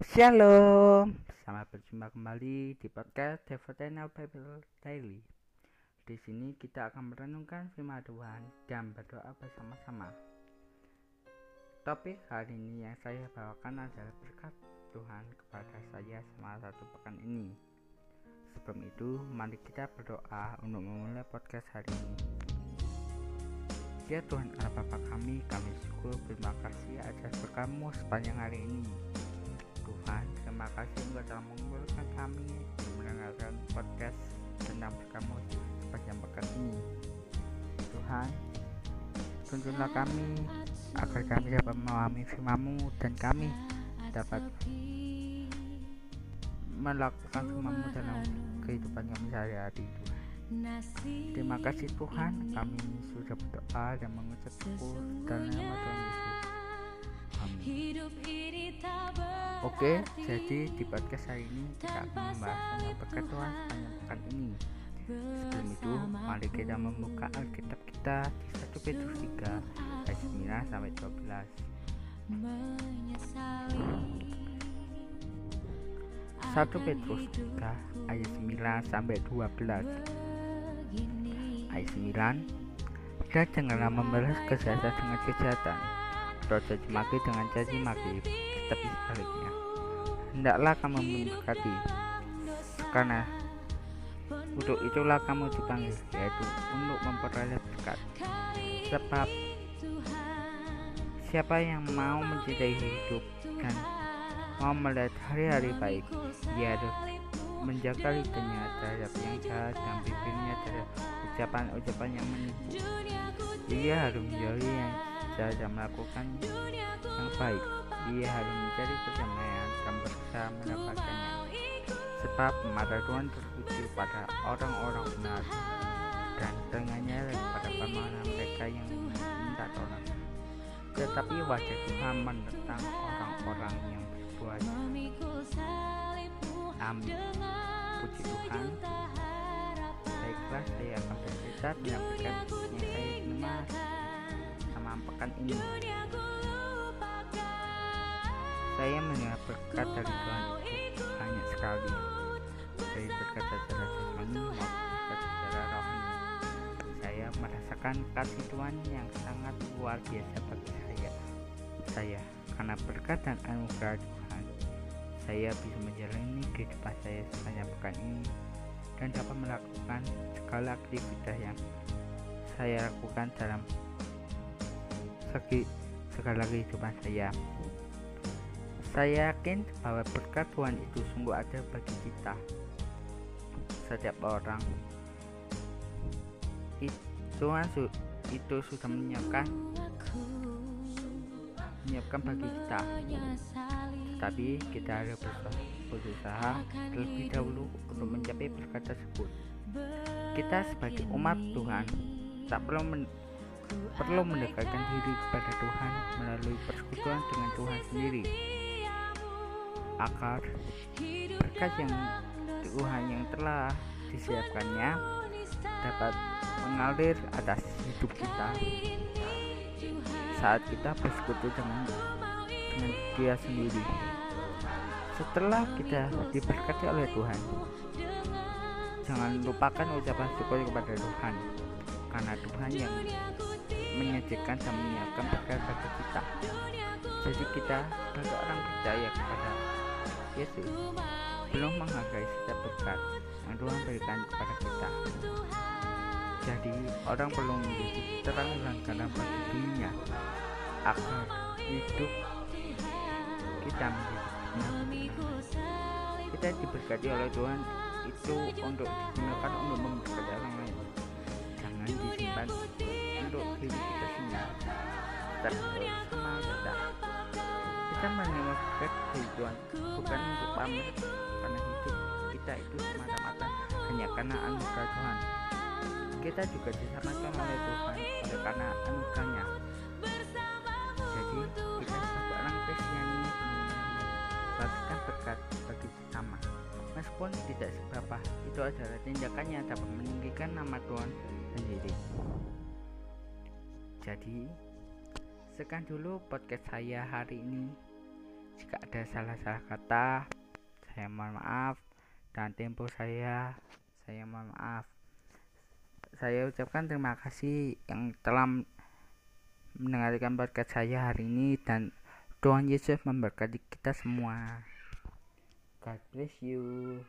Shalom, selamat berjumpa kembali di podcast Devotional Bible Daily. Di sini kita akan merenungkan firman Tuhan dan berdoa bersama-sama. Topik hari ini yang saya bawakan adalah berkat Tuhan kepada saya selama satu pekan ini. Sebelum itu, mari kita berdoa untuk memulai podcast hari ini. Ya Tuhan Allah Bapa kami, kami syukur berterima kasih atas berkamu sepanjang hari ini. Telah mengumpulkan kami mendengarkan podcast tentang kamu sepanjang pekan ini. Tuhan tuntunlah kami agar kami dapat memahami firman dan kami dapat melakukan firman dalam kehidupan kami sehari-hari Tuhan. Terima kasih Tuhan. kami sudah berdoa dan mengucap syukur dalam nama Tuhan Yesus. Amin. Oke, jadi di podcast hari ini kita akan membahas tentang perketuan pekan ini. Sebelum itu, mari kita membuka Alkitab kita di 1 Petrus 3 ayat 9 sampai 12. 1 Petrus 3 ayat 9 sampai 12. Ayat 9 Dan janganlah membalas kejahatan dengan kejahatan atau caci maki dengan caci maki, tetapi sebaliknya. Hendaklah kamu memberkati, karena untuk itulah kamu dipanggil, yaitu untuk memperoleh berkat. Sebab siapa yang mau mencintai hidup dan mau melihat hari-hari baik, dia harus menjaga lidahnya terhadap yang jahat dan bibirnya terhadap ucapan-ucapan yang menipu. Dia harus menjauhi yang jahat dan melakukan yang baik. Dia harus mencari perdamaian dan berusaha mendapatkannya. Sebab mata Tuhan tertuju pada orang-orang benar dan telinganya pada permohonan mereka yang minta tolong. Tetapi wajah Tuhan menentang orang-orang yang berbuat. Amin. Puji Tuhan. Baiklah, saya akan bercerita berkat yang saya terima sama pekan ini. Saya mendengar berkat dari Tuhan banyak sekali. Dari berkat secara jasmani maupun berkat secara rohani. Saya merasakan kasih Tuhan yang sangat luar biasa bagi saya. Saya karena berkat dan anugerah Tuhan, saya bisa menjalani kehidupan saya sepanjang pekan ini dan dapat melakukan segala aktivitas yang saya lakukan dalam segi segala kehidupan saya. Saya yakin bahwa berkat Tuhan itu sungguh ada bagi kita. Setiap orang Tuhan su itu sudah menyiapkan menyiapkan bagi kita. Tapi kita harus berusaha terlebih dahulu untuk mencapai berkat tersebut. Kita sebagai umat Tuhan tak perlu men perlu mendekatkan diri kepada Tuhan melalui persekutuan dengan Tuhan sendiri agar berkat yang Tuhan yang telah disiapkannya dapat mengalir atas hidup kita. Saat kita bersekutu dengan dengan dia sendiri. Setelah kita diberkati oleh Tuhan jangan lupakan ucapan syukur kepada Tuhan. Karena Tuhan yang menyajikan dan menyiapkan berkat bagi kita. Jadi kita sebagai orang percaya kepada Yesus belum menghargai setiap berkat yang Tuhan berikan kepada kita. Jadi orang perlu menjadi terang dan garam bagi dunia agar hidup kita menjadi kita diberkati oleh Tuhan itu untuk digunakan untuk memberkati orang lain. Jangan disimpan untuk diri kita sendiri kita dari Tuhan bukan untuk pamer karena hidup kita itu semata-mata hanya karena anugerah Tuhan. Kita juga diselamatkan oleh Tuhan oleh karena anugerahnya. Jadi kita sebagai orang Kristen ini membagikan berkat bagi sesama. Meskipun tidak seberapa itu adalah tindakan yang dapat meninggikan nama Tuhan sendiri. Jadi sekian dulu podcast saya hari ini jika ada salah-salah kata saya mohon maaf. Dan tempo saya saya mohon maaf. Saya ucapkan terima kasih yang telah mendengarkan podcast saya hari ini. Dan Tuhan Yesus memberkati kita semua. God bless you